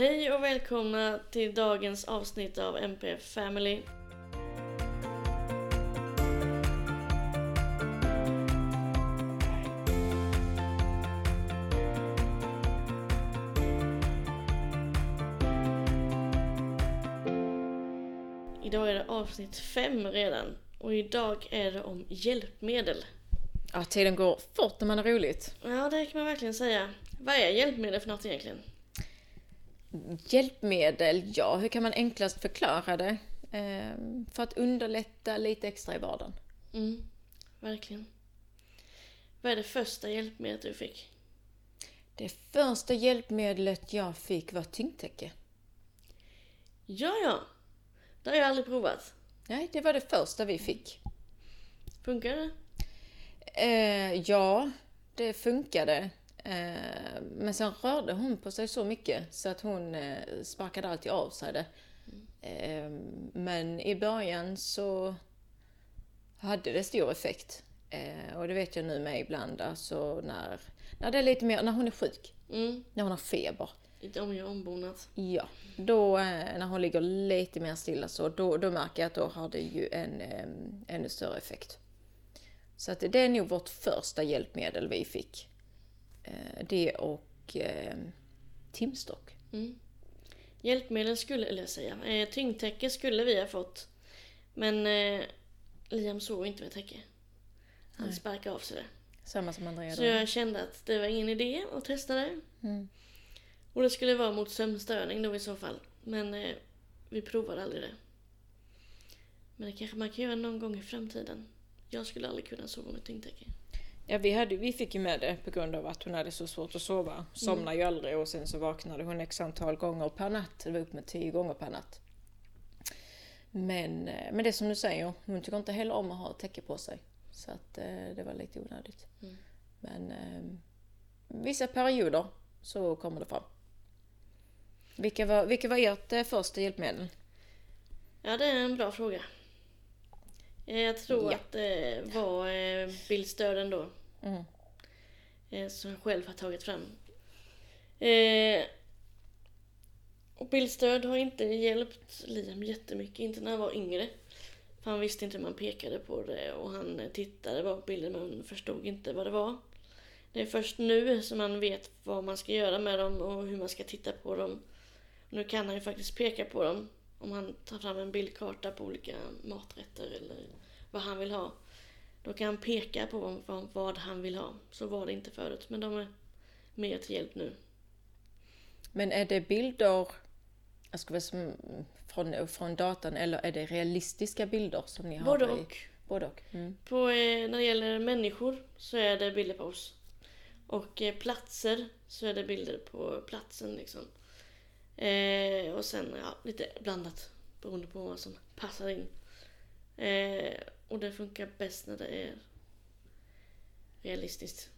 Hej och välkomna till dagens avsnitt av MP Family. Idag är det avsnitt fem redan och idag är det om hjälpmedel. Ja, tiden går fort när man har roligt. Ja, det kan man verkligen säga. Vad är hjälpmedel för något egentligen? Hjälpmedel, ja, hur kan man enklast förklara det? Ehm, för att underlätta lite extra i vardagen. Mm, verkligen. Vad är det första hjälpmedlet du fick? Det första hjälpmedlet jag fick var tyngdtäcke. Ja, ja. Det har jag aldrig provat. Nej, det var det första vi fick. Funkar det? Eh, ja, det funkade. Eh, men sen rörde hon på sig så mycket så att hon eh, sparkade alltid av sig det. Eh, men i början så hade det stor effekt. Och det vet jag nu med ibland, alltså när, när det är lite mer, när hon är sjuk, Mm. när hon har feber. Lite om jag ombonat. Ja, då när hon ligger lite mer stilla så då, då märker jag att då har det ju en ännu större effekt. Så att det är nog vårt första hjälpmedel vi fick. Eh, det och eh, timstock. Mm. Hjälpmedel skulle, eller jag säga, eh, tyngdtäcke skulle vi ha fått. Men eh, Liam sov inte med täcke. Han Nej. sparkade av sig det. Samma som Andrea Så då. jag kände att det var ingen idé att testa det. Mm. Och det skulle vara mot sömnstörning då i så fall. Men eh, vi provade aldrig det. Men det kanske man kan göra någon gång i framtiden. Jag skulle aldrig kunna sova med tyngdtäcke. Ja, vi, hade, vi fick ju med det på grund av att hon hade så svårt att sova. Somnade ju aldrig och sen så vaknade hon x antal gånger per natt. Det var upp med tio gånger per natt. Men, eh, men det som du säger, hon tycker inte heller om att ha täcke på sig. Så att eh, det var lite onödigt. Mm. Men eh, vissa perioder så kommer det fram. Vilka var, vilka var ert eh, första hjälpmedel? Ja, det är en bra fråga. Jag tror Ja. att det var bildstöden då. Mm. eh, som jag själv har tagit fram. Eh, och bildstöd har inte hjälpt Liam jättemycket, inte när han var yngre. För han visste inte hur man pekade på det och han tittade bara på bilden men förstod inte vad det var. Det är först nu som han vet vad man ska göra med dem och hur man ska titta på dem. Nu kan han ju faktiskt peka på dem om han tar fram en bildkarta på olika maträtter eller vad han vill ha. Då kan han peka på vad, han vill ha. Så var det inte förut, men de är mer till hjälp nu. Men är det bilder jag från, från datan eller är det realistiska bilder som ni har? Både och. Både och. Mm. På, eh, när det gäller människor så är det bilder på oss. Och eh, platser så är det bilder på platsen liksom. Eh, och sen ja, lite blandat beroende på vad som passar in. Eh, och det funkar bäst när det är realistiskt.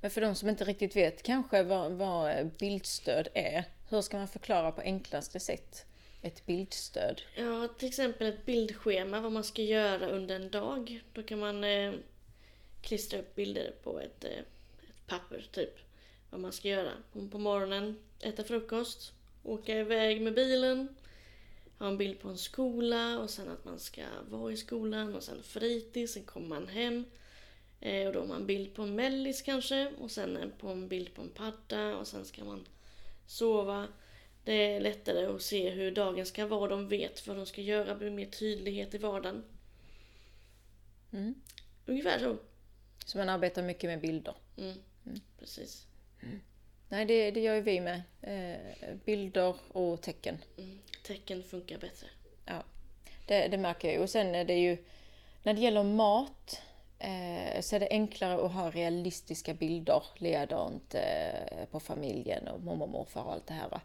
Men för de som inte riktigt vet kanske vad, vad bildstöd är, hur ska man förklara på enklaste sätt ett bildstöd? Ja, till exempel ett bildschema vad man ska göra under en dag. Då kan man eh, klistra upp bilder på ett, eh, ett papper, typ. Vad man ska göra. På, på morgonen, äta frukost, åka iväg med bilen, ha en bild på en skola och sen att man ska vara i skolan och sen fritids, sen kommer man hem. Eh, och då har man en bild på en mellis kanske och sen en- på en bild på en padda och sen ska man sova. Det är lättare att se hur dagen ska vara. De vet vad de ska göra. Det blir mer tydlighet i vardagen. Mm. Ungefär så. Så man arbetar mycket med bilder. Mm. Precis. Nej, det, det gör ju vi med. Eh, bilder och tecken. Mm. Tecken funkar bättre. Ja, det, det märker jag. Och sen är det ju, när det gäller mat eh, så är det enklare att ha realistiska bilder likadant eh, på familjen och mormor och morfar och allt det här. Va?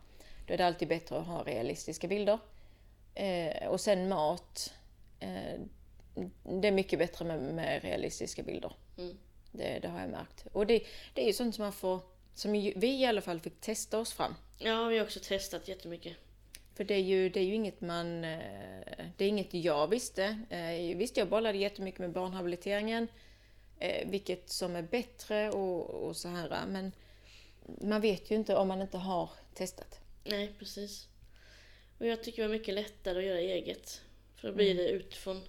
Då är det alltid bättre att ha realistiska bilder. Eh, och sen mat. Eh, det är mycket bättre med, med realistiska bilder. Mm. Det, det har jag märkt. Och det, det är ju sånt som man får, som vi i alla fall fick testa oss fram. Ja, vi har också testat jättemycket. För det är ju, det är ju inget man... eh, Det är inget jag visste. Eh, Visst, jag bollade jättemycket med barnhabiliteringen. eh, Vilket som är bättre och, och så här. Men man vet ju inte om man inte har testat. Nej, precis. Och jag tycker det var mycket lättare att göra eget. För då blir det utifrån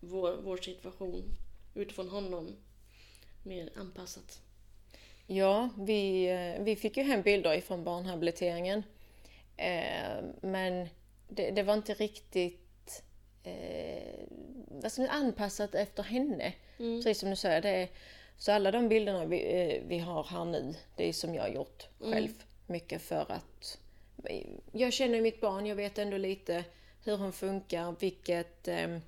vår, vår situation, utifrån honom, mer anpassat. Ja, vi, eh, vi fick ju hem bilder ifrån barnhabiliteringen. Eh, men det, det var inte riktigt eh, säga, anpassat efter henne. Mm. Precis som du säger. Det så alla de bilderna vi, eh, vi har här nu, det är som jag har gjort själv. Mycket för att jag känner mitt barn, jag vet ändå lite hur hon funkar, vilket, eh,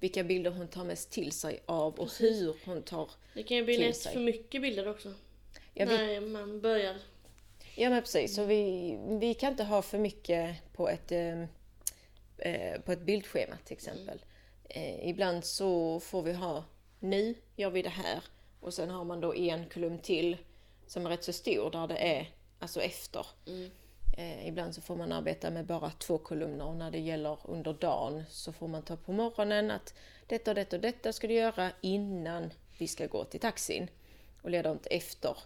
vilka bilder hon tar mest till sig av och Precis. hur hon tar Det kan ju bli Till lätt sig. för mycket bilder också. Ja, vi- när man börjar. Ja men precis, så vi, vi kan inte ha för mycket på ett, eh, eh, på ett bildschema till exempel. Eh, ibland så får vi ha nu gör vi det här och sen har man då en kolumn till som är rätt så stor där det är alltså efter. Mm. Eh, ibland så får man arbeta med bara två kolumner och när det gäller under dagen så får man ta på morgonen att detta och detta och detta ska du göra innan vi ska gå till taxin. Och likadant efter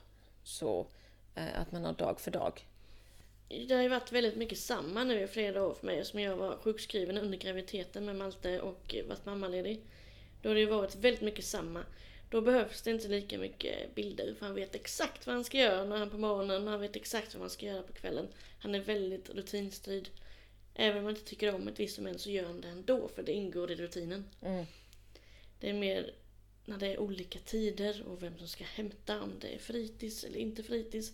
så eh, att man har dag för dag. Det har ju varit väldigt mycket samma nu i flera år för mig som jag var sjukskriven under graviditeten med Malte och varit mammaledig. Då har det ju varit väldigt mycket samma. Då behövs det inte lika mycket bilder för han vet exakt vad han ska göra när han på morgonen, han vet exakt vad han ska göra på kvällen. Han är väldigt rutinstyrd. Även om man inte tycker om ett visst moment så gör han det ändå för det ingår i rutinen. Mm. Det är mer när det är olika tider och vem som ska hämta, om det är fritids eller inte fritids.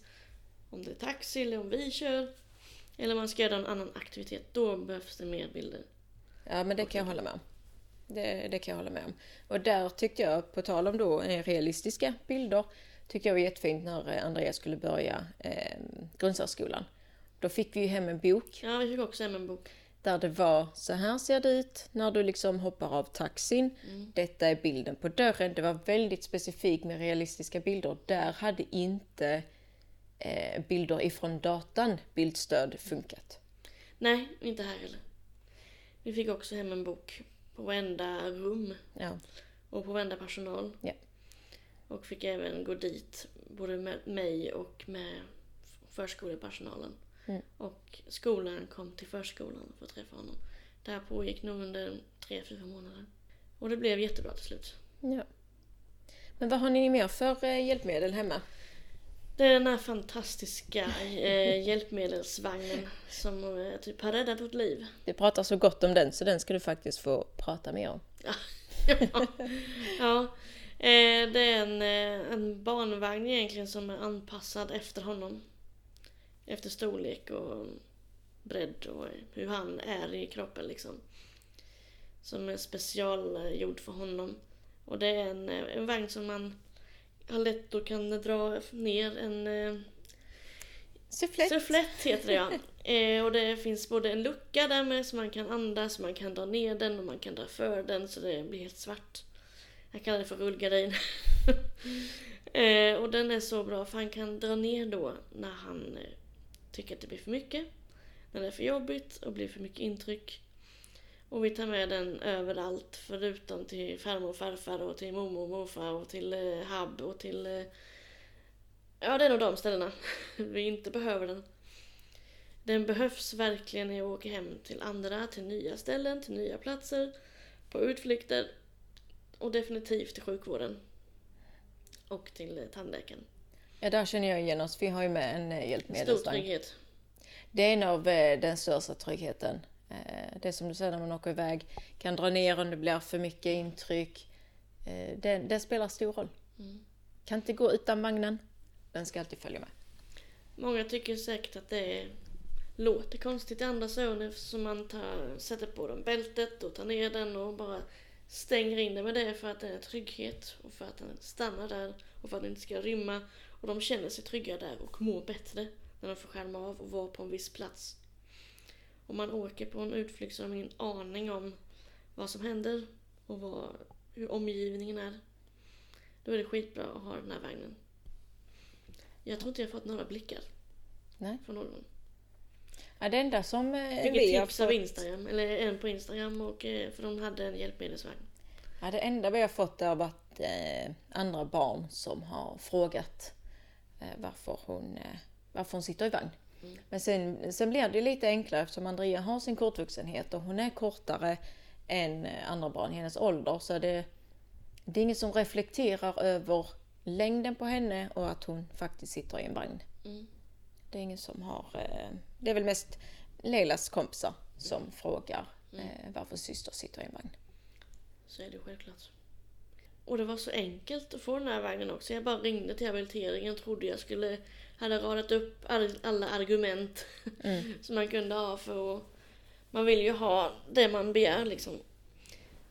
Om det är taxi eller om vi kör. Eller man ska göra en annan aktivitet. Då behövs det mer bilder. Ja men det kan jag hålla med om. Det, det kan jag hålla med om. Och där tyckte jag, på tal om då eh, realistiska bilder, tyckte jag var jättefint när eh, Andreas skulle börja eh, grundsärskolan. Då fick vi ju hem en bok Ja, vi fick också hem en bok. Där det var så här ser det ut när du liksom hoppar av taxin. Detta är bilden på dörren. Det var väldigt specifikt med realistiska bilder. Där hade inte eh, bilder ifrån datan, bildstöd, funkat. Nej, inte här heller. Vi fick också hem en bok på varenda rum Ja. och på varenda personal. Ja. Och fick även gå dit, både med mig och med förskolepersonalen. Mm. Och skolan kom till förskolan för att träffa honom. Det här pågick nog under tre, fyra månader. Och det blev jättebra till slut. Ja. Men vad har ni mer för eh, hjälpmedel hemma? Det är den här fantastiska eh, hjälpmedelsvagnen som eh, typ har räddat vårt liv. Vi pratar så gott om den så den ska du faktiskt få prata mer om. ja, ja. Eh, det är en, en barnvagn egentligen som är anpassad efter honom. Efter storlek och bredd och hur han är i kroppen liksom. Som är specialgjord för honom. Och det är en, eh, en vagn som man har lätt och kan dra ner en eh, Sufflett. Sufflett heter det ja. Eh, och det finns både en lucka där med så man kan andas, man kan dra ner den och man kan dra för den så det blir helt svart. Jag kallar det för rullgardin. eh, och den är så bra för han kan dra ner då när han eh, tycker att det blir för mycket. När det är för jobbigt och blir för mycket intryck. Och vi tar med den överallt förutom till farmor och farfar och till mormor och morfar och till eh, hab och till eh, Ja, det är nog de ställena vi inte behöver den. Den behövs verkligen när jag åker hem till andra, till nya ställen, till nya platser, på utflykter och definitivt till sjukvården. Och till eh, tandläkaren. Ja, där känner jag igen oss. Vi har ju med en eh, Stor hjälpmedelsvagn. trygghet. Det är en av eh, den största tryggheten. Eh, Det som du säger när man åker iväg. Kan dra ner om det blir för mycket intryck. Det, det spelar stor roll. Mm. Kan inte gå utan vagnen. Den ska alltid följa med. Många tycker säkert att det är, låter konstigt i andra öron eftersom man tar, sätter på dem bältet och tar ner den och bara stänger in den med det för att det är trygghet och för att den stannar där och för att den inte ska rymma. Och de känner sig trygga där och mår bättre när de får skärma av och vara på en viss plats. Om man åker på en utflykt så har man ingen aning om vad som händer och vad, hur omgivningen är. Då är det skitbra att ha den här vagnen. Jag tror inte jag fått några blickar Nej. från någon. Ja, det enda som eh, Fick vi ett tips av Instagram, eller en på Instagram och eh, för de hade en hjälpmedelsvagn. ja, det enda vi har fått har varit eh, andra barn som har frågat varför, hon, eh, varför hon sitter i vagn. Men sen, sen blir det lite enklare eftersom Andrea har sin kortvuxenhet och hon är kortare än eh, andra barn i hennes ålder. Så det, det är inget som reflekterar över längden på henne och att hon faktiskt sitter i en vagn. Mm. Det är ingen som har... eh, Det är väl mest Leilas kompisar som frågar eh, varför syster sitter i en vagn. Så är det självklart. Och det var så enkelt att få den här vagnen också. Jag bara ringde till habiliteringen och trodde jag skulle hade radat upp all, alla argument som man kunde ha för att man vill ju ha det man begär liksom.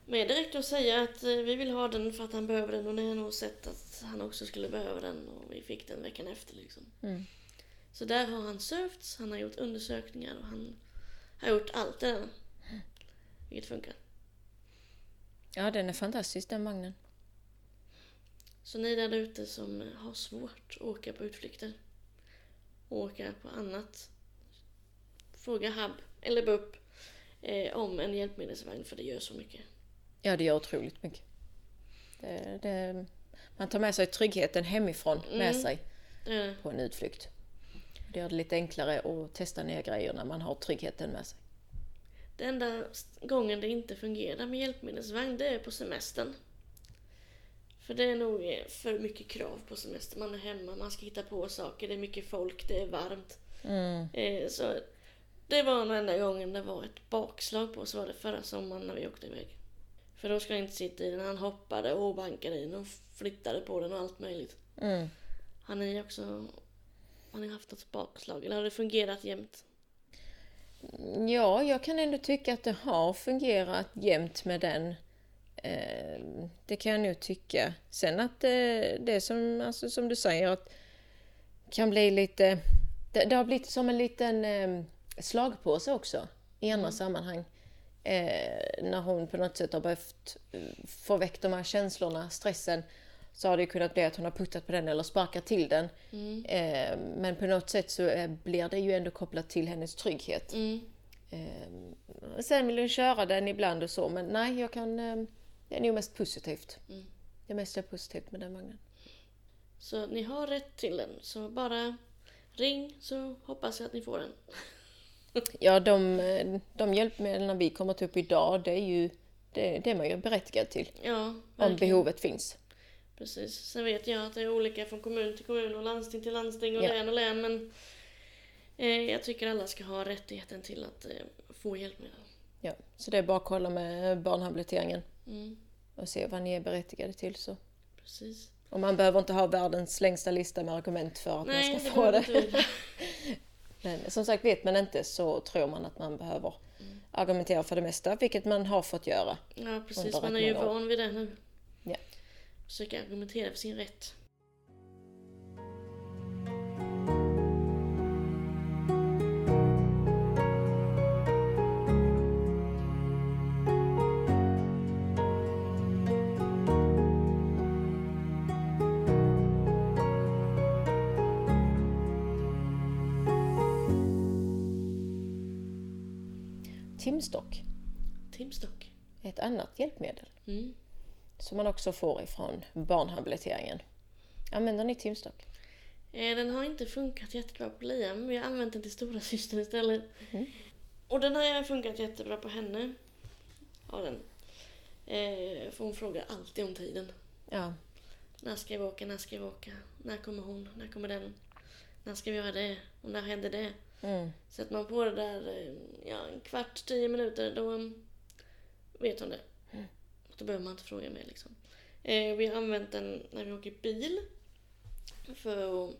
Men det räckte att säga att eh, vi vill ha den för att han behöver den och ni har nog sett att han också skulle behöva den och vi fick den veckan efter liksom. Mm. Så där har han sövts, han har gjort undersökningar och han har gjort allt det där. Vilket funkar. Ja, den är fantastisk den vagnen. Så ni där ute som har svårt att åka på utflykter och åka på annat. Fråga HUB eller BUP eh, om en hjälpmedelsvagn för det gör så mycket. Ja, det gör otroligt mycket. Det, det, man tar med sig tryggheten hemifrån med Mm. sig Det är det. på en utflykt. Det gör det lite enklare att testa nya grejer när man har tryggheten med sig. Det enda gången det inte fungerar med hjälpmedelsvagn det är på semestern. För det är nog för mycket krav på semester. Man är hemma, man ska hitta på saker, det är mycket folk, det är varmt. Mm. Eh, så det var den enda gången det var ett bakslag på så var det förra sommaren när vi åkte iväg. För då skulle han inte sitta i den, han hoppade och bankade i den och flyttade på den och allt möjligt. Mm. Har ni också har ni haft ett bakslag eller har det fungerat jämt? Ja, jag kan ändå tycka att det har fungerat jämt med den. Eh, Det kan jag nog tycka. Sen att det, det är som, alltså, som du säger att kan bli lite... Det, det har blivit som en liten eh, slagpåse också i andra sammanhang. Eh, när hon på något sätt har behövt eh, få väck de här känslorna, stressen, så har det kunnat bli att hon har puttat på den eller sparkat till den. Eh, men på något sätt så eh, blir det ju ändå kopplat till hennes trygghet. Mm. Eh, sen vill hon köra den ibland och så, men nej, jag kan... Det är nog mest positivt. Mm. Det mesta är positivt med den vagnen. Så ni har rätt till den. Så bara ring så hoppas jag att ni får den. Ja, de, de hjälpmedlen vi kommer ta upp idag, det är ju det, det man ju berättigad till. Ja, Om behovet finns. Precis. Sen vet jag att det är olika från kommun till kommun och landsting till landsting och Ja. län och län. Men eh, jag tycker alla ska ha rättigheten till att eh, få hjälpmedel. Ja, så det är bara att kolla med barnhabiliteringen Mm, och se vad ni är berättigade till. Så. precis. Och man behöver inte ha världens längsta lista med argument för att Nej, man det ska få det. inte vi. Men som sagt, vet man inte så tror man att man behöver argumentera för det mesta, vilket man har fått göra. Ja, precis. Man är ju van vid det nu. Ja. Försöka argumentera för sin rätt. Hjälpmedel Mm. som man också får ifrån barnhabiliteringen. Använder ni timstock? Eh, Den har inte funkat jättebra på Liam. Vi har använt den till stora systern istället. Mm. Och den har funkat jättebra på henne. Har den. Eh, för hon frågar alltid om tiden. Ja, När ska vi åka? När ska vi åka? När kommer hon? När kommer den? När ska vi göra det? Och när händer det? mm. Sätter man på det där eh, ja, en kvart, tio minuter, då um, vet hon det. Då behöver man inte fråga mer liksom. Eh, vi har använt den när vi åker bil. För att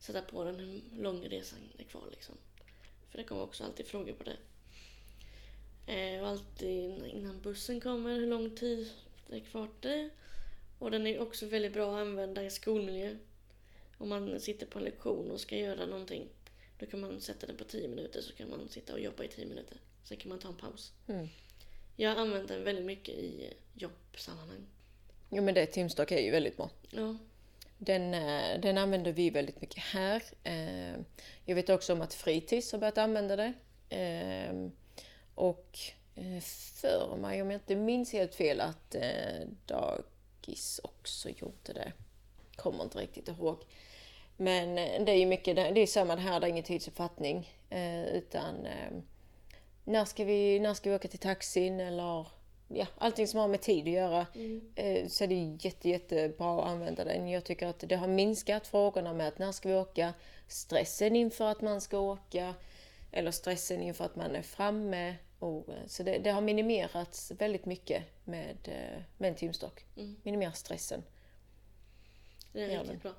sätta på den hur lång resan är kvar liksom. För det kommer också alltid frågor på det. Eh, och alltid innan bussen kommer, hur lång tid det är kvar till det. Och den är också väldigt bra att använda i skolmiljö. Om man sitter på en lektion och ska göra någonting. Då kan man sätta den på 10 minuter så kan man sitta och jobba i 10 minuter. Sen kan man ta en paus. Mm. Jag har använt den väldigt mycket i jobbsammanhang. Jo men det timstock är ju väldigt bra. Ja. Den, eh, den använder vi väldigt mycket här. Eh, Jag vet också om att fritids har börjat använda det. Eh, Och för mig, om jag inte minns helt fel, att dagis också gjorde det. Kommer inte riktigt ihåg. Men det är ju mycket, det är samma här, det är ingen tidsuppfattning. Utan när, ska vi, när ska vi åka till taxin eller ja, allting som har med tid att göra. Eh, så är det jätte, jättebra att använda den. Jag tycker att det har minskat frågorna med att när ska vi åka? Stressen inför att man ska åka. Eller stressen inför att man är framme. Och, eh, så det, det har minimerats väldigt mycket med, eh, med en timstock. Minimera stressen. Det är riktigt bra.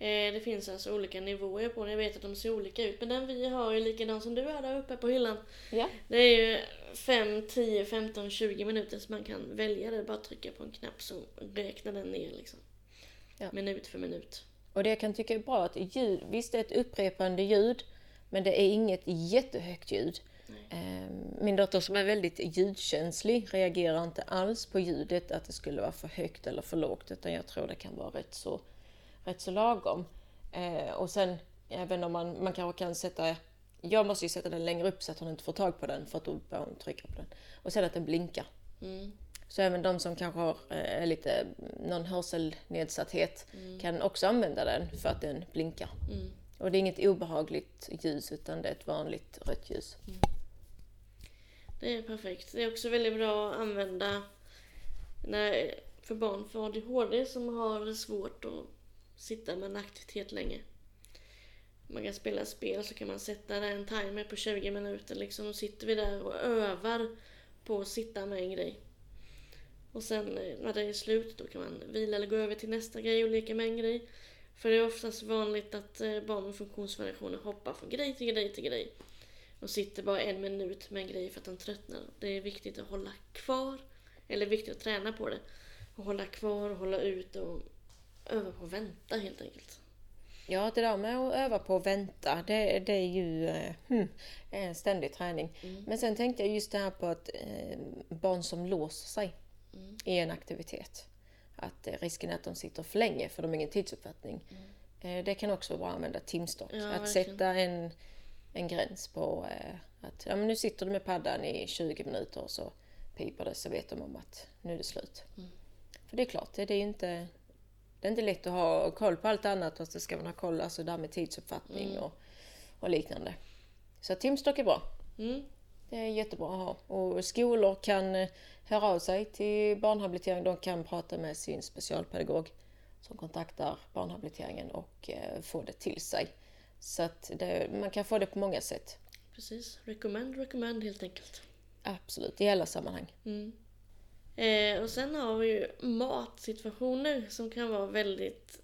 Eh, det finns alltså olika nivåer på den. Jag vet att de ser olika ut. Men den vi har är likadan som du har där uppe på hyllan. Ja. Det är ju 5, 10, 15, 20 minuter så man kan välja det. Bara trycka på en knapp så räknar den ner liksom. Ja. Minut för minut. Och det jag kan tycka är bra att ljud, visst det är ett upprepande ljud, men det är inget jättehögt ljud. Ehm, Min dotter som är väldigt ljudkänslig reagerar inte alls på ljudet, att det skulle vara för högt eller för lågt, utan jag tror det kan vara rätt så, rätt så lagom. Eh, Och sen, även om man, man kanske kan sätta, jag måste ju sätta den längre upp så att hon inte får tag på den, för att då börjar hon trycka på den. Och sen att den blinkar. Mm. Så även de som kanske har eh, lite, någon hörselnedsatthet kan också använda den för att den blinkar. Mm. Och det är inget obehagligt ljus utan det är ett vanligt rött ljus. Det är perfekt. Det är också väldigt bra att använda när, för barn för ADHD som har svårt att sitta med en aktivitet länge. Man kan spela spel så kan man sätta en timer på 20 minuter liksom. Då sitter vi där och övar på att sitta med en grej. Och sen eh, när det är slut då kan man vila eller gå över till nästa grej och leka med en grej. För det är oftast vanligt att eh, barn med funktionsvariationer hoppar från grej till grej till grej. Och sitter bara en minut med en grej för att de tröttnar. Det är viktigt att hålla kvar. Eller viktigt att träna på det. Och hålla kvar och hålla ut och öva på att vänta helt enkelt. Ja, det där med att öva på att vänta, det, det är ju eh, hmm, en ständig träning. Men sen tänkte jag just det här på att eh, barn som låser sig i en aktivitet. Att eh, risken är att de sitter för länge för de har ingen tidsuppfattning. Eh, det kan också vara bra att använda timstock. Ja, att verkligen. sätta en, en gräns på eh, att ja, men nu sitter du med paddan i 20 minuter och så piper det så vet de om att nu är det slut. För det är klart, det, det är ju inte det är inte lätt att ha koll på allt annat fast det ska man ha koll, alltså där med tidsuppfattning och, och liknande. Så timstock är bra. Mm. Det är jättebra att ha. Och skolor kan eh, höra av sig till barnhabilitering. De kan prata med sin specialpedagog som kontaktar barnhabiliteringen och eh, få det till sig. Så att det, man kan få det på många sätt. Precis. Recommend, recommend helt enkelt. Absolut, i alla sammanhang. Mm. Eh, och sen har vi ju matsituationer som kan vara väldigt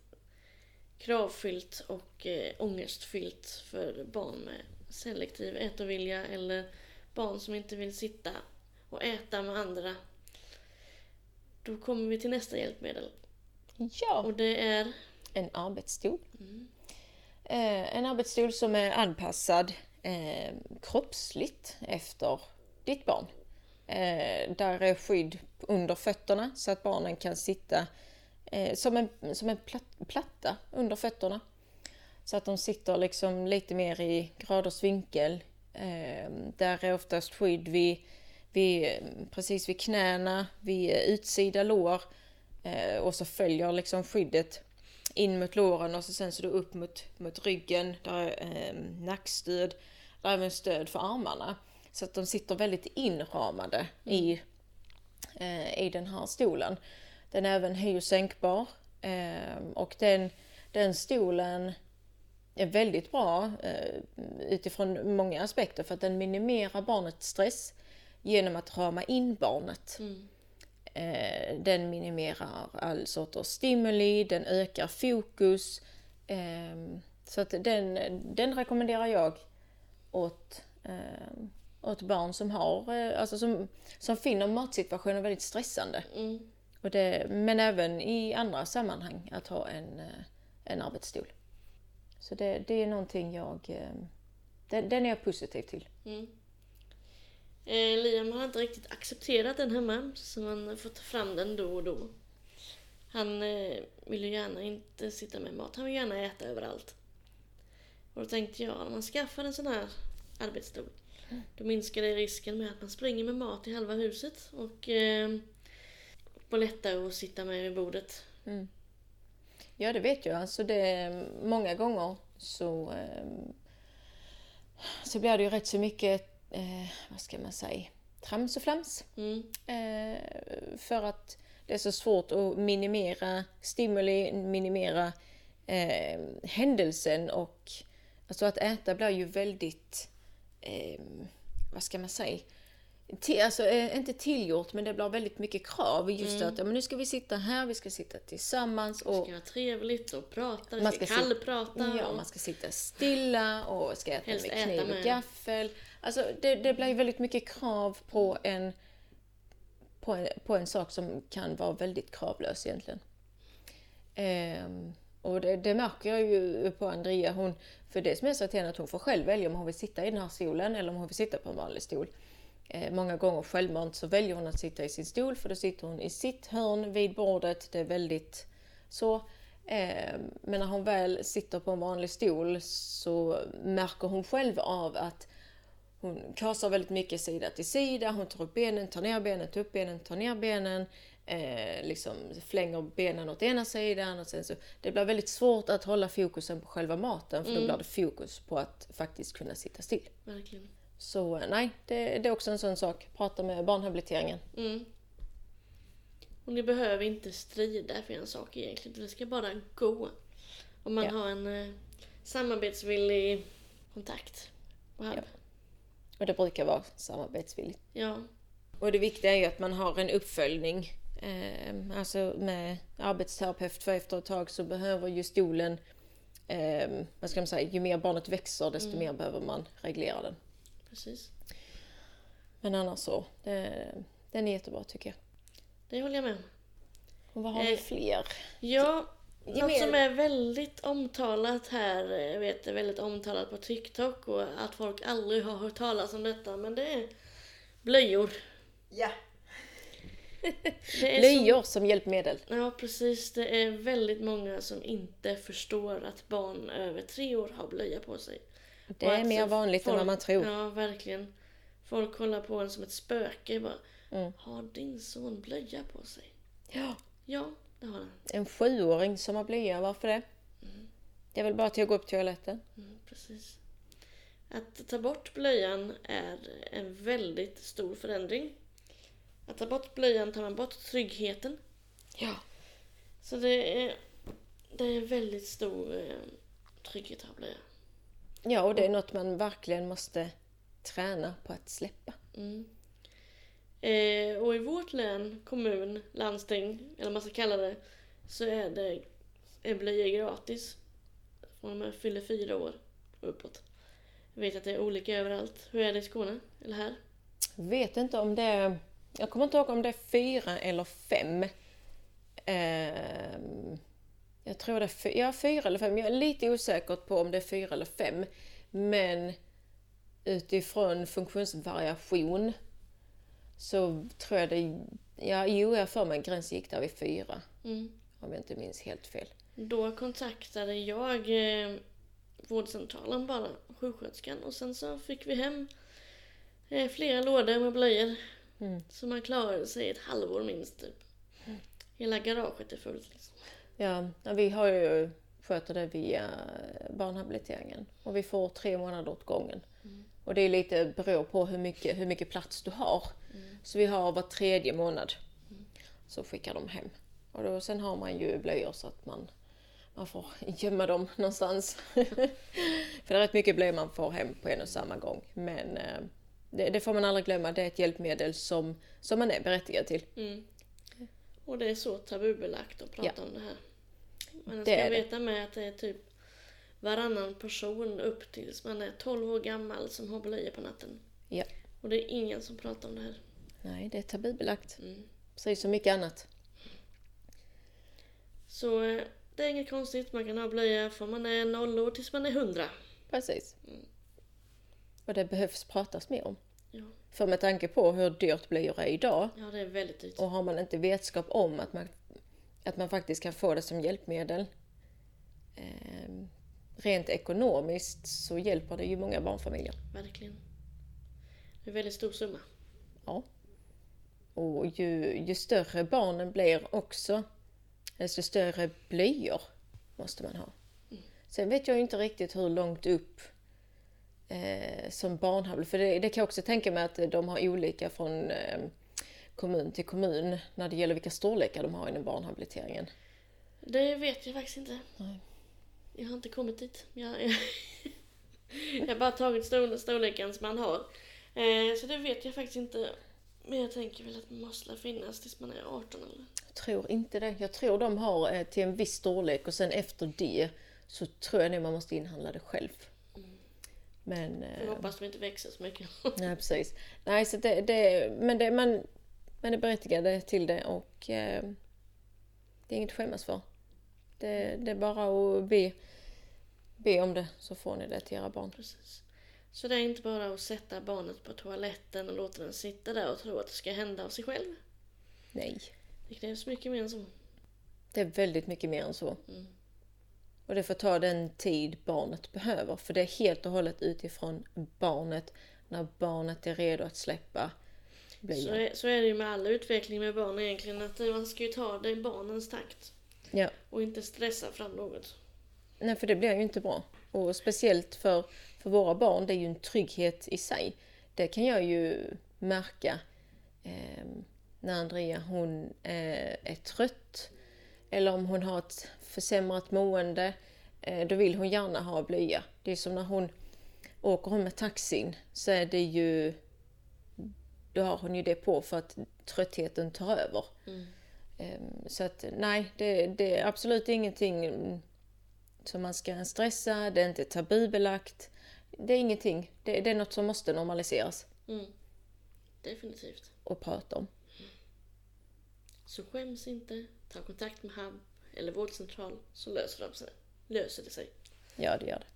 kravfyllt och eh, ångestfyllt för barn med selektiv ätovilja eller barn som inte vill sitta och äta med andra. Då kommer vi till nästa hjälpmedel Ja, och det är en arbetsstol. Eh, en arbetsstol som är anpassad eh, kroppsligt efter ditt barn. Eh, där är skydd under fötterna så att barnen kan sitta eh, som en, som en platt, platta under fötterna. Så att de sitter liksom lite mer i graders vinkel. Eh, där är oftast skydd vid, vid, precis vid knäna, vid utsida lår. Eh, och så följer liksom skyddet in mot låren och så sen så då upp mot, mot ryggen. Där är eh, nackstöd. Där är även stöd för armarna. Så att de sitter väldigt inramade i, eh, i den här stolen. Den är även höj och sänkbar. Eh, och den, den stolen är väldigt bra eh, utifrån många aspekter för att den minimerar barnets stress genom att rama in barnet. Eh, den minimerar all sorters stimuli, den ökar fokus. Eh, så att den, den rekommenderar jag åt, eh, åt barn som har, eh, alltså som, som finner matsituationen väldigt stressande. mm, Och det, men även i andra sammanhang att ha en, eh, en arbetsstol. Så det, det är någonting jag, eh, den, den är jag positiv till. mm. Eh, Liam har inte riktigt accepterat den hemma så man får ta fram den då och då. Han eh, vill ju gärna inte sitta med mat, han vill gärna äta överallt. Och då tänkte jag, om man skaffar en sån här arbetsstol då minskar det risken med att man springer med mat i halva huset och eh, får lättare att sitta med vid bordet. Ja, det vet jag. Alltså det, många gånger så, eh, så blir det ju rätt så mycket, eh, vad ska man säga, trams och flams. Mm. Eh, för att det är så svårt att minimera stimuli, minimera eh, händelsen och alltså att äta blir ju väldigt, eh, vad ska man säga, till, alltså, eh, inte tillgjort men det blir väldigt mycket krav. Just att ja, men nu ska vi sitta här, vi ska sitta tillsammans och Det ska vara trevligt och prata, Man ska ska kallprata. Ja, och... man ska sitta stilla och ska äta Helst med äta kniv och med. gaffel. Alltså det, det blir väldigt mycket krav på en, på en, på en sak som kan vara väldigt kravlös egentligen. Ehm, och det, det märker jag ju på Andrea. Hon, för det som är så till henne att hon får själv välja om hon vill sitta i den här stolen eller om hon vill sitta på en vanlig stol. Eh, många gånger självmant så väljer hon att sitta i sin stol för då sitter hon i sitt hörn vid bordet. Det är väldigt så. Eh, men när hon väl sitter på en vanlig stol så märker hon själv av att hon kasar väldigt mycket sida till sida. Hon tar upp benen, tar ner benen, tar upp benen, tar ner benen. Eh, liksom flänger benen åt ena sidan. Och sen så, det blir väldigt svårt att hålla fokusen på själva maten för då blir det fokus på att faktiskt kunna sitta still. Verkligen. Så eh, nej, det, det är också en sån sak. Prata med barnhabiliteringen. Mm. Och ni behöver inte strida för en sak egentligen. Det ska bara gå. Om man Ja. har en eh, samarbetsvillig kontakt. hub. Ja. Och det brukar vara samarbetsvilligt. ja. Och det viktiga är ju att man har en uppföljning. Eh, alltså med arbetsterapeut för efter ett tag så behöver ju stolen, eh, vad ska man säga, ju mer barnet växer desto mer behöver man reglera den. Precis. Men annars så, det, den är jättebra tycker jag. Det håller jag med om. Och vad har vi Eh, fler? Ja, något som är väldigt omtalat här, eh, jag vet det är väldigt omtalat på TikTok och att folk aldrig har hört talas om detta, men det är blöjor. Ja. Blöjor som hjälpmedel. Så, ja, precis. Det är väldigt många som inte förstår att barn över tre år har blöja på sig. Det är mer vanligt än folk- vad man tror. Ja, verkligen. Folk kollar på en som ett spöke. Bara, Mm. Har din son blöja på sig? Ja. Ja, det har han. En sjuåring som har blöja, varför det? Det är väl bara till att gå upp till toaletten. Mm, precis. Att ta bort blöjan är en väldigt stor förändring. Att ta bort blöjan tar man bort tryggheten. Ja. Så det är, det är väldigt stor eh, trygghet att ha blöja. Ja, och det är något man verkligen måste träna på att släppa. Mm. Eh, och i vårt län, kommun, landsting, eller vad man ska kalla det, så är det är blöjor gratis. Från man fyller fyra år och uppåt. Jag vet att det är olika överallt. Hur är det i Skåne? Eller här? Vet inte om det är... Jag kommer inte ihåg om det är fyra eller fem. Ehm, jag tror det är fy, ja, fyra eller fem. Jag är lite osäker på om det är fyra eller fem. Men utifrån funktionsvariation så tror jag det... Ja, jo, jag för mig gränsen gick där vid fyra. Mm. Om jag inte minns helt fel. Då kontaktade jag eh, vårdcentralen bara, sjuksköterskan, och sen så fick vi hem eh, flera lådor med blöjor. Mm. Så man klarade sig ett halvår minst typ. Hela garaget är fullt liksom. Ja, vi har ju sköter det via barnhabiliteringen. Och vi får tre månader åt gången. Och det är lite beror på hur mycket, hur mycket plats du har. Så vi har var tredje månad. Så skickar de hem. Och då, sen har man ju blöjor så att man, man får gömma dem någonstans. För det är rätt mycket blöjor man får hem på en och samma gång. Men eh, det, det får man aldrig glömma, det är ett hjälpmedel som, som man är berättigad till. Mm. Och det är så tabubelagt att prata om det här. Men jag ska är det. veta med att det är typ varannan person upp tills man är 12 år gammal som har blöjor på natten. Ja. Och det är ingen som pratar om det här. Nej, det är tabubelagt. Mm. Precis som mycket annat. Så eh, det är inget konstigt, man kan ha blöja från man är 0 år tills man är 100. Precis. Och det behövs pratas mer om. Ja, För med tanke på hur dyrt blöjor är idag ja det är väldigt dyrt. och har man inte vetskap om att man, att man faktiskt kan få det som hjälpmedel eh, rent ekonomiskt så hjälper det ju många barnfamiljer. Verkligen. Det är en väldigt stor summa. Ja. Och ju, ju större barnen blir också, desto större blöjor måste man ha. Sen vet jag inte riktigt hur långt upp eh, som barnhable, för det, det kan jag också tänka mig att de har olika från eh, kommun till kommun när det gäller vilka storlekar de har inom barnhabiliteringen. Det vet jag faktiskt inte. Nej. Jag har inte kommit dit. Jag, jag, jag har bara tagit stor, storleken som man har. Eh, så det vet jag faktiskt inte. Men jag tänker väl att det måste finnas tills man är 18 eller? Jag tror inte det. Jag tror de har eh, till en viss storlek och sen efter det så tror jag nog man måste inhandla det själv. Men... Eh, hoppas de inte växer så mycket. nej, precis. Nej, så det, det, men det, man, man är berättigade till det och eh, det är inget att skämmas för. Det, det är bara att be, be om det så får ni det till era barn. Precis. Så det är inte bara att sätta barnet på toaletten och låta den sitta där och tro att det ska hända av sig själv. Nej. Det krävs mycket mer än så. Det är väldigt mycket mer än så. Mm. Och det får ta den tid barnet behöver. För det är helt och hållet utifrån barnet. När barnet är redo att släppa Så blöjan. är, så är det ju med all utveckling med barn egentligen. Att man ska ju ta det i barnens takt. Ja. Och inte stressa fram något. Nej, för det blir ju inte bra. Och speciellt för, för våra barn, det är ju en trygghet i sig. Det kan jag ju märka eh, när Andrea hon eh, är trött eller om hon har ett försämrat mående. Eh, då vill hon gärna ha blöja. Det är som när hon åker hon med taxin så är det ju då har hon ju det på för att tröttheten tar över. Mm. Ehm, Så att nej, det, det är absolut ingenting som man ska stressa, det är inte tabubelagt. Det är ingenting. Det, det är något som måste normaliseras Mm. Definitivt. och prata om. Så skäms inte. Ta kontakt med HAB eller vårdcentral så löser, de sig. löser det sig. Ja, det gör det.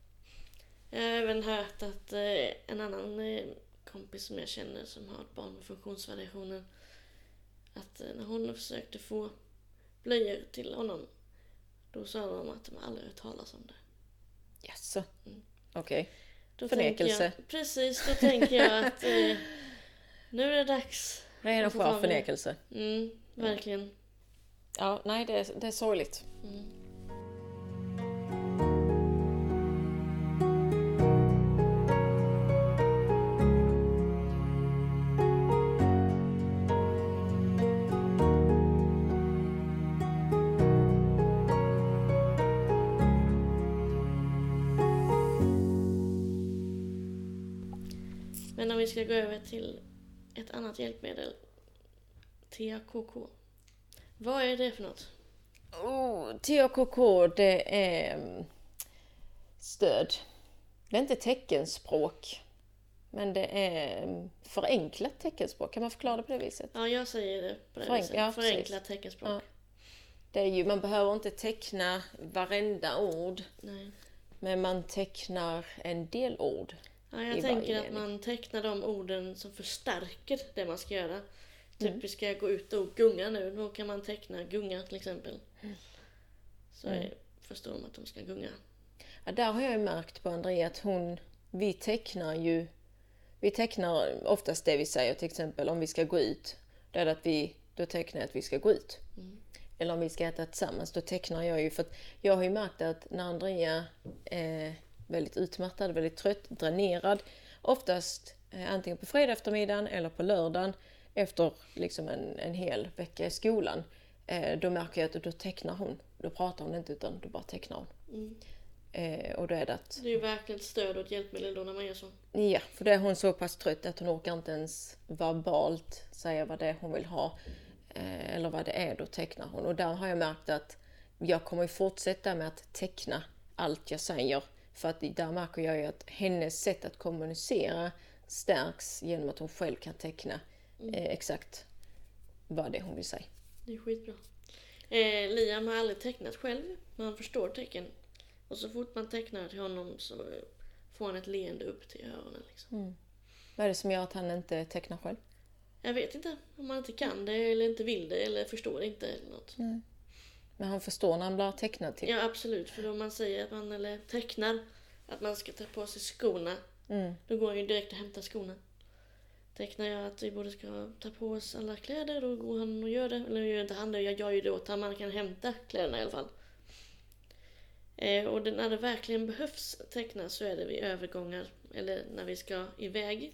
Jag har även hört att eh, en annan eh, kompis som jag känner som har ett barn med funktionsvariationer att eh, när hon försökte få blöjor till honom då sa de att de aldrig hört talas om det. Jaså? Mm. Okej. Då Förnekelse. Jag, precis, då tänker jag att eh, nu är det dags. Ren och Och så skär förnekelse. Mm, verkligen. Ja, nej, det är, det är sorgligt. Mm. Men om vi ska gå över till ett annat hjälpmedel. TAKK. Vad är det för något? Oh, TAKK, det är mm, stöd. Det är inte teckenspråk. Men det är mm, förenklat teckenspråk. Kan man förklara det på det viset? Ja, jag säger det på det Förenk- viset. ja. Förenklat teckenspråk. Ja. Det är ju, man behöver inte teckna varenda ord. Nej. Men man tecknar en del ord. Ja, jag tänker att mening. man tecknar de orden som förstärker det man ska göra. Typ Mm. vi ska gå ut och gunga nu, då kan man teckna gunga till exempel. Så Mm. mm. förstår de att de ska gunga. Ja, där har jag ju märkt på Andrea att hon, vi tecknar ju, vi tecknar oftast det vi säger till exempel om vi ska gå ut. Då är det att vi, då tecknar jag att vi ska gå ut. Mm. Eller om vi ska äta tillsammans, då tecknar jag ju för att jag har ju märkt att när Andrea är väldigt utmattad, väldigt trött, dränerad, oftast eh, antingen på fredag eftermiddagen eller på lördagen efter liksom en, en hel vecka i skolan. Eh, då märker jag att då tecknar hon. Då pratar hon inte utan då bara tecknar hon. Mm. Eh, och då är det att, Det är ju verkligen ett stöd och ett hjälpmedel då när man gör så. ja, för då är hon så pass trött att hon orkar inte ens verbalt säga vad det är hon vill ha. Eh, eller vad det är, då tecknar hon. Och där har jag märkt att jag kommer ju fortsätta med att teckna allt jag säger. För att där märker jag ju att hennes sätt att kommunicera stärks genom att hon själv kan teckna eh, exakt vad det är hon vill säga. Det är skitbra. Eh, Liam har aldrig tecknat själv, men han förstår tecken. Och så fort man tecknar till honom så får han ett leende upp till öronen. Liksom. Vad är det som gör att han inte tecknar själv? Jag vet inte om man inte kan det eller inte vill det eller förstår inte eller något. Men han förstår när han blir tecknad till. Ja absolut, för om man säger att man eller tecknar att man ska ta på sig skorna, Mm. då går han ju direkt och hämtar skorna. Tecknar jag att vi både ska ta på oss alla kläder, då går han och gör det. Eller gör inte han det, jag gör ju det åt honom, han kan hämta kläderna i alla fall. Eh, och det, när det verkligen behövs teckna så är det vid övergångar eller när vi ska iväg.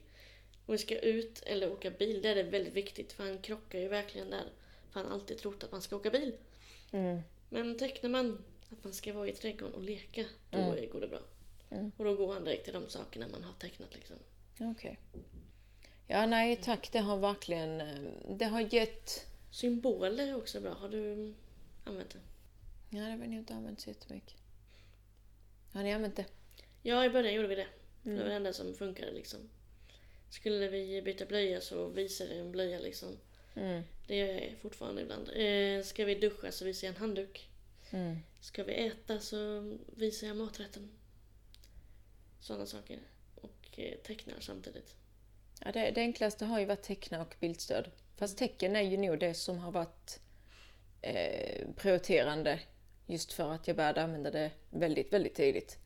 Om vi ska ut eller åka bil, det är det väldigt viktigt för han krockar ju verkligen där. För han har alltid trott att man ska åka bil. Mm. Men tecknar man att man ska vara i trädgården och leka, då Mm. går det bra. Mm. Och då går han direkt till de sakerna man har tecknat liksom. Okej. Ja, nej tack. Det har verkligen... eh, Det har gett... Symboler är också bra. Har du använt det? Ja, det har vi nog inte använt så jättemycket. Har ni använt det? Ja, i början gjorde vi det. För Det var Mm. det enda som funkade liksom. Skulle vi byta blöja så visade en blöja liksom. Mm. Det gör jag fortfarande ibland. Eh, ska vi duscha så visar jag en handduk. Mm. Ska vi äta så visar jag maträtten. Sådana saker. Och eh, tecknar samtidigt. Ja, det, det enklaste har ju varit teckna och bildstöd. Fast tecken är ju nog det som har varit eh, prioriterande. Just för att jag började använda det väldigt, väldigt tidigt.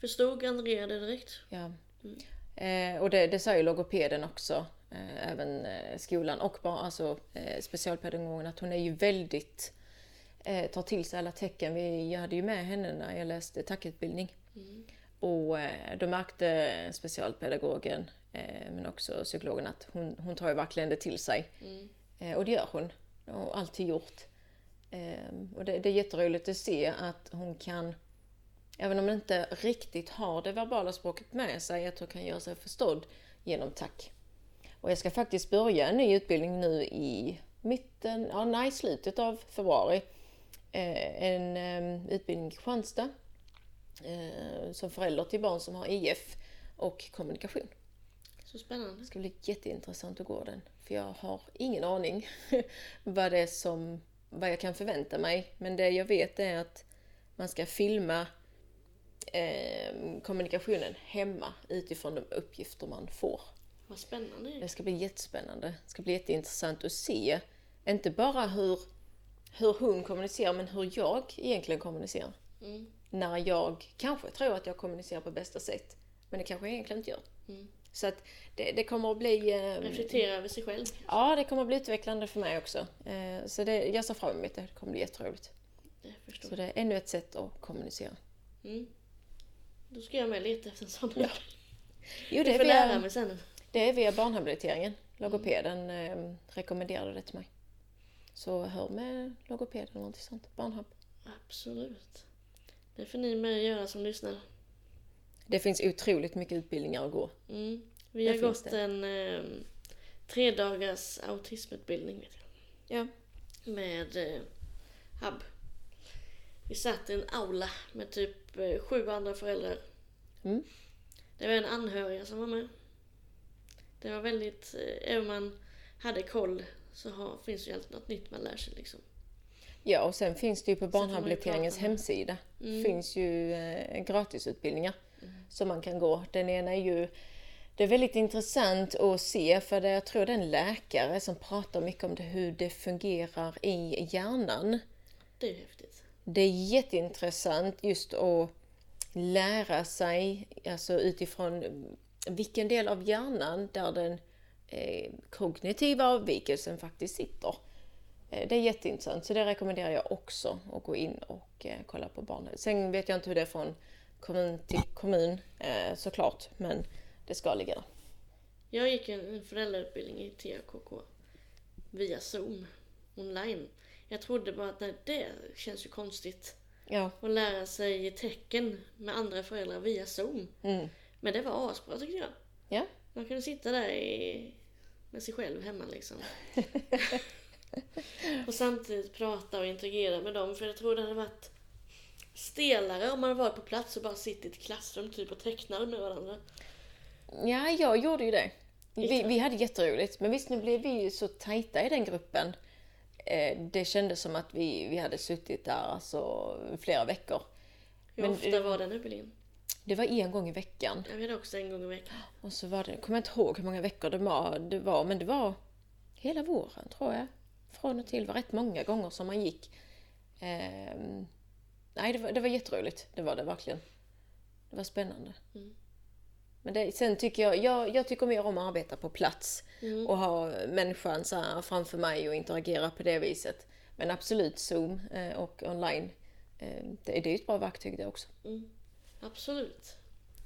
Förstod Andrea det direkt? Ja. Mm. Eh, och det, det sa ju logopeden också, eh, även eh, skolan och bara, alltså, eh, specialpedagogen, att hon är ju väldigt, eh, tar till sig alla tecken. Vi, jag hade ju med henne när jag läste tackutbildning. Mm. Och eh, då märkte specialpedagogen, men också psykologen, att hon, hon tar ju verkligen det till sig. Mm. Eh, och det gör hon. Och alltid gjort. Eh, och det, det är jätteroligt att se att hon kan, även om hon inte riktigt har det verbala språket med sig, att hon kan göra sig förstådd genom tack. Och jag ska faktiskt börja en ny utbildning nu i mitten, ja nej, slutet av februari. Eh, en eh, utbildning i Kristianstad eh, som förälder till barn som har IF och kommunikation. Så spännande. Det ska bli jätteintressant att gå den. För jag har ingen aning vad det är som, vad jag kan förvänta mig. Men det jag vet är att man ska filma eh, kommunikationen hemma utifrån de uppgifter man får. Vad spännande. Det ska bli jättespännande. Det ska bli jätteintressant att se, inte bara hur, hur hon kommunicerar, men hur jag egentligen kommunicerar. Mm. När jag kanske tror att jag kommunicerar på bästa sätt, men det kanske jag egentligen inte gör. Mm. Så att det, det kommer att bli... eh, Reflektera över sig själv. Ja, det kommer att bli utvecklande för mig också. Eh, Så det, jag ser fram emot det. Det kommer bli jätteroligt. Förstår Så det är ännu ett sätt att kommunicera. Mm. Då ska jag med leta efter en sån. Ja. Jo, Jag det är, får lära mig sen. det är via barnhabiliteringen. Logopeden eh, rekommenderade det till mig. Så hör med logopeden eller något sånt. Barnhab. Absolut. Det får ni med göra som lyssnar. Det finns otroligt mycket utbildningar att gå. Mm. Vi har gått det. en eh, tre dagars autismutbildning vet jag, Ja. med eh, HUB. Vi satt i en aula med typ eh, sju andra föräldrar. Mm. Det var en anhöriga som var med. Det var väldigt, eh, även om man hade koll så har, finns ju alltid något nytt man lär sig liksom. Ja, och sen finns det ju på barnhabiliteringens hemsida. Mm. finns ju eh, gratisutbildningar som man kan gå. Den ena är ju det är väldigt intressant att se för det, jag tror det är en läkare som pratar mycket om det, hur det fungerar i hjärnan. Det är häftigt. Det är jätteintressant just att lära sig alltså utifrån vilken del av hjärnan där den eh, kognitiva avvikelsen faktiskt sitter. Eh, Det är jätteintressant, så det rekommenderar jag också att gå in och eh, kolla på barnen. Sen vet jag inte hur det är från kommun till kommun eh, såklart, men det ska ligga där. Jag gick en föräldrautbildning i TKK via Zoom online. Jag trodde bara att nej, det känns ju konstigt Ja, att lära sig tecken med andra föräldrar via Zoom. mm. Men det var asbra tycker jag. ja. Man kunde sitta där i, med sig själv hemma liksom. och samtidigt prata och interagera med dem. För jag tror det hade varit stelare om man varit på plats och bara sitter i ett klassrum typ och tecknar med varandra. ja jag gjorde ju det. Vi, vi hade jätteroligt, men visst nu blev vi ju så tajta i den gruppen. Eh, det kändes som att vi, vi hade suttit där alltså flera veckor. Hur Men- ofta var den utbildningen? Det var en gång i veckan. Jag vet också en gång i veckan. Och så var det, jag kommer inte ihåg hur många veckor det var, det var, men det var hela våren tror jag. Från och till, var rätt många gånger som man gick. Ehm, nej, det var, det var jätteroligt. Det var det verkligen. Det var spännande. Mm. Men det, sen tycker jag, jag, jag tycker mer om att arbeta på plats Mm. och ha människan så här framför mig och interagera på det viset. Men absolut Zoom eh, och online eh, det, det är ett bra verktyg det också. Mm. Absolut.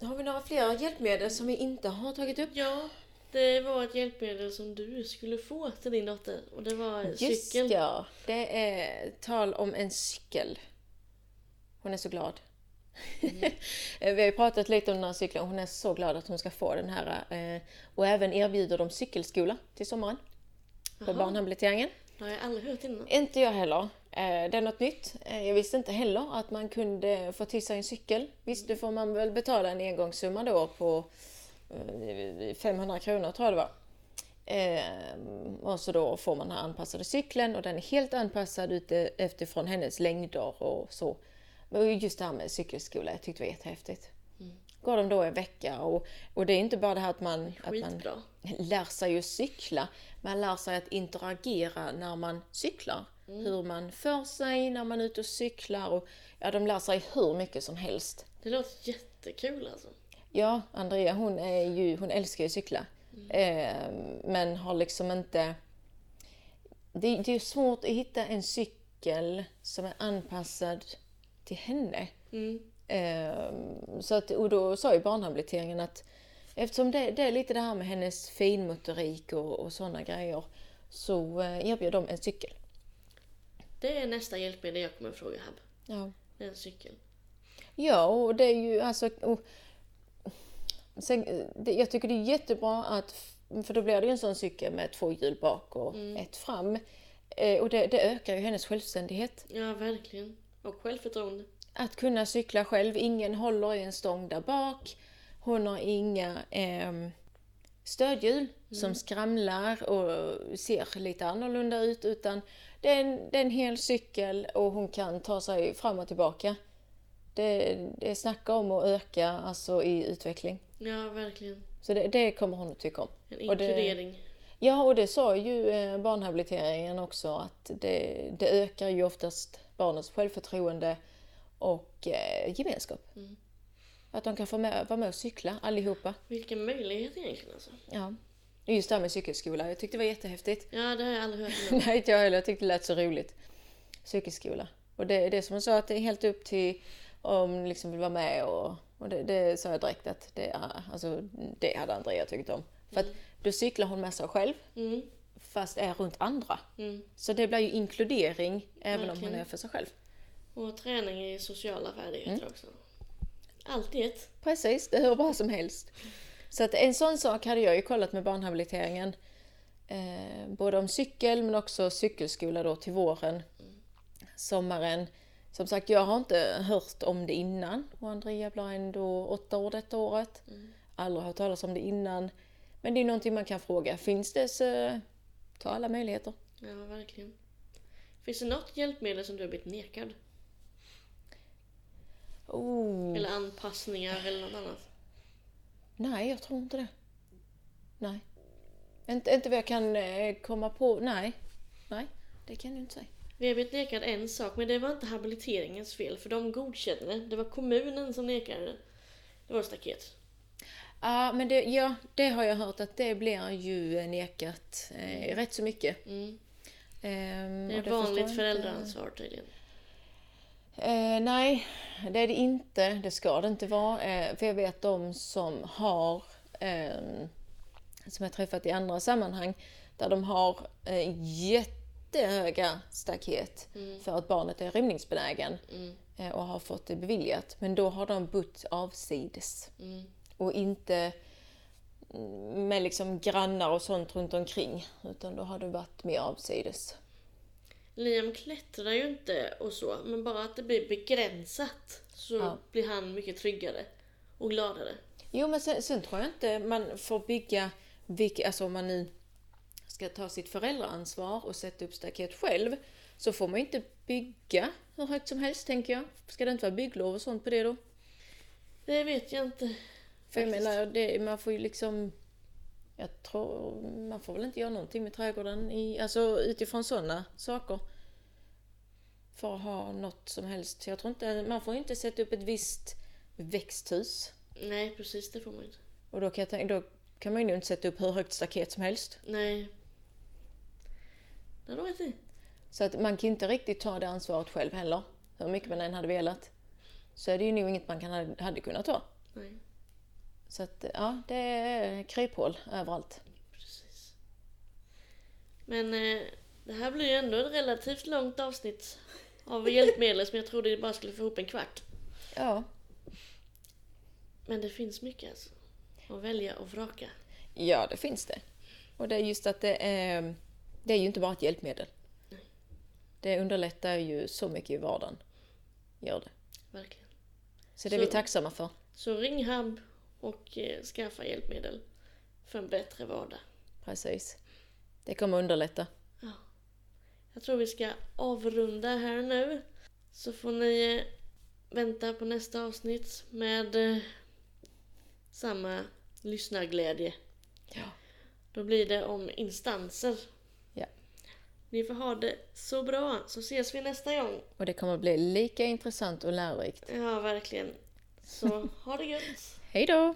Har vi några fler hjälpmedel som vi inte har tagit upp? Ja, det var ett hjälpmedel som du skulle få till din dotter och det var Just cykeln. ja, det är tal om en cykel. Hon är så glad. vi har ju pratat lite om den här cykeln. Hon är så glad att hon ska få den här. eh, Och även erbjuder de cykelskola till sommaren. På barnhabiliteringen. Det har jag aldrig hört innan. Inte jag heller. Eh, Det är något nytt. Eh, Jag visste inte heller att man kunde få till sig en cykel. Visst, då får man väl betala en engångssumma då på eh, 500 kronor tror jag det var. Eh, Och så då får man den här anpassade cykeln och den är helt anpassad ute efterfrån hennes längder och så. Men just det här med cykelskola, jag tyckte det var jättehäftigt. Går de då en vecka och, och det är inte bara det här att man, att man lär sig att cykla. Man lär sig att interagera när man cyklar. Hur man för sig när man är ute och cyklar. Och, ja, de lär sig hur mycket som helst. Det låter jättekul alltså. Ja, Andrea hon, är ju, hon älskar ju att cykla. Eh, men har liksom inte... Det, det är svårt att hitta en cykel som är anpassad till henne. Mm. Eh, så att, och då sa ju barnhabiliteringen att eftersom det, det är lite det här med hennes finmotorik och, och sådana grejer så eh, erbjöd de en cykel. Det är nästa hjälpmedel jag kommer att fråga Hab. Ja. Det är en cykel. Ja, och det är ju alltså... Och, sen, det, jag tycker det är jättebra att... För då blir det ju en sån cykel med två hjul bak och ett fram. Eh, och det, det ökar ju hennes självständighet. Ja, verkligen. Och självförtroende. Att kunna cykla själv. Ingen håller i en stång där bak. Hon har inga ehm, stödhjul som skramlar och ser lite annorlunda ut. Utan det är, en, det är en hel cykel och hon kan ta sig fram och tillbaka. Det, det snackar om att öka alltså, i utveckling. Ja, verkligen. Så det, det kommer hon att tycka om. En Och det- inkludering. Ja, och det sa ju eh, barnhabiliteringen också att det, det ökar ju oftast barnets självförtroende och eh, gemenskap. Att de kan få med, vara med och cykla allihopa. Vilken möjlighet egentligen alltså. Ja. Just det här med cykelskola, jag tyckte det var jättehäftigt. Ja, det har jag aldrig hört innan. Nej, inte jag heller. Jag tyckte det lät så roligt. Cykelskola. Och det, det är som hon sa, att det är helt upp till om ni liksom vill vara med och, och det, det sa jag direkt att det, är- alltså, det hade Andrea tyckt om. För att då cyklar hon med sig själv Mm. Fast är runt andra. Mm. Så det blir ju inkludering även om Verkligen. hon är för sig själv. Och träning i sociala färdigheter också. Allt i ett. Precis, det är hur bra som helst. Så att en sån sak hade jag ju kollat med barnhabiliteringen. Eh, både om cykel men också cykelskola då till våren. Sommaren. Som sagt, jag har inte hört om det innan. Och Andrea blir ändå åtta år detta året. Aldrig hört talas om det innan. Men det är någonting man kan fråga. Finns det så ta alla möjligheter. Ja, verkligen. Finns det något hjälpmedel som du har blivit nekad? Oh. Eller anpassningar eller något annat? Nej, jag tror inte det. Nej. Inte, inte vad jag kan eh, komma på. Nej. Nej, det kan jag inte säga. Vi har blivit nekad en sak, men det var inte habiliteringens fel, för de godkände det. Var kommunen som nekade. Det var staket. Ja, men det, ja, det har jag hört att det blir ju nekat eh, rätt så mycket. Mm. Ehm, Det är jag vanligt föräldraansvar tydligen. Eh, nej, det är det inte. Det ska det inte vara. Eh, för jag vet de som har, ehm, som jag träffat i andra sammanhang, där de har eh, jättehöga staket för att barnet är rymningsbenägen eh, och har fått det beviljat. Men då har de bott avsides Mm. Och inte med liksom grannar och sånt runt omkring. Utan då har det varit mer avsides. Liam klättrar ju inte och så, men bara att det blir begränsat så Ja. blir han mycket tryggare och gladare. Jo, men sen, sen tror jag inte man får bygga, vilka, alltså om man nu ska ta sitt föräldraansvar och sätta upp staket själv, så får man inte bygga hur högt som helst, tänker jag. Ska det inte vara bygglov och sånt på det då? Det vet jag inte. För jag menar, det, man får ju liksom... Jag tror, man får väl inte göra någonting med trädgården i, alltså utifrån sådana saker. För att ha något som helst. Jag tror inte, man får inte sätta upp ett visst växthus. Nej, precis det får man inte. Och då kan, jag tänka, då kan man ju inte sätta upp hur högt staket som helst. Nej. Det har du rätt i. Så att man kan inte riktigt ta det ansvaret själv heller. hur mycket man än hade velat, så är det ju nog inget man kan, hade kunnat ta. Nej, Så att, ja, det är kryphål överallt. precis. Men eh, det här blir ju ändå ett relativt långt avsnitt av hjälpmedel som jag trodde bara skulle få ihop en kvart. Ja, Men det finns mycket alltså. Att välja och vraka. ja det finns det. Och det är just att det är, det är ju inte bara ett hjälpmedel. Det underlättar ju så mycket i vardagen. Gör det. Verkligen. Så det är Så- vi tacksamma för. Så ring HUB och eh, skaffa hjälpmedel för en bättre vardag. Precis. Det kommer underlätta. Jag tror vi ska avrunda här nu. Så får ni eh, vänta på nästa avsnitt med eh, samma lyssnarglädje. Ja. Då blir det om instanser. Ja. Ni får ha det så bra, så ses vi nästa gång. Och det kommer bli lika intressant och lärorikt. Ja, verkligen. Så ha det gött! Hej då!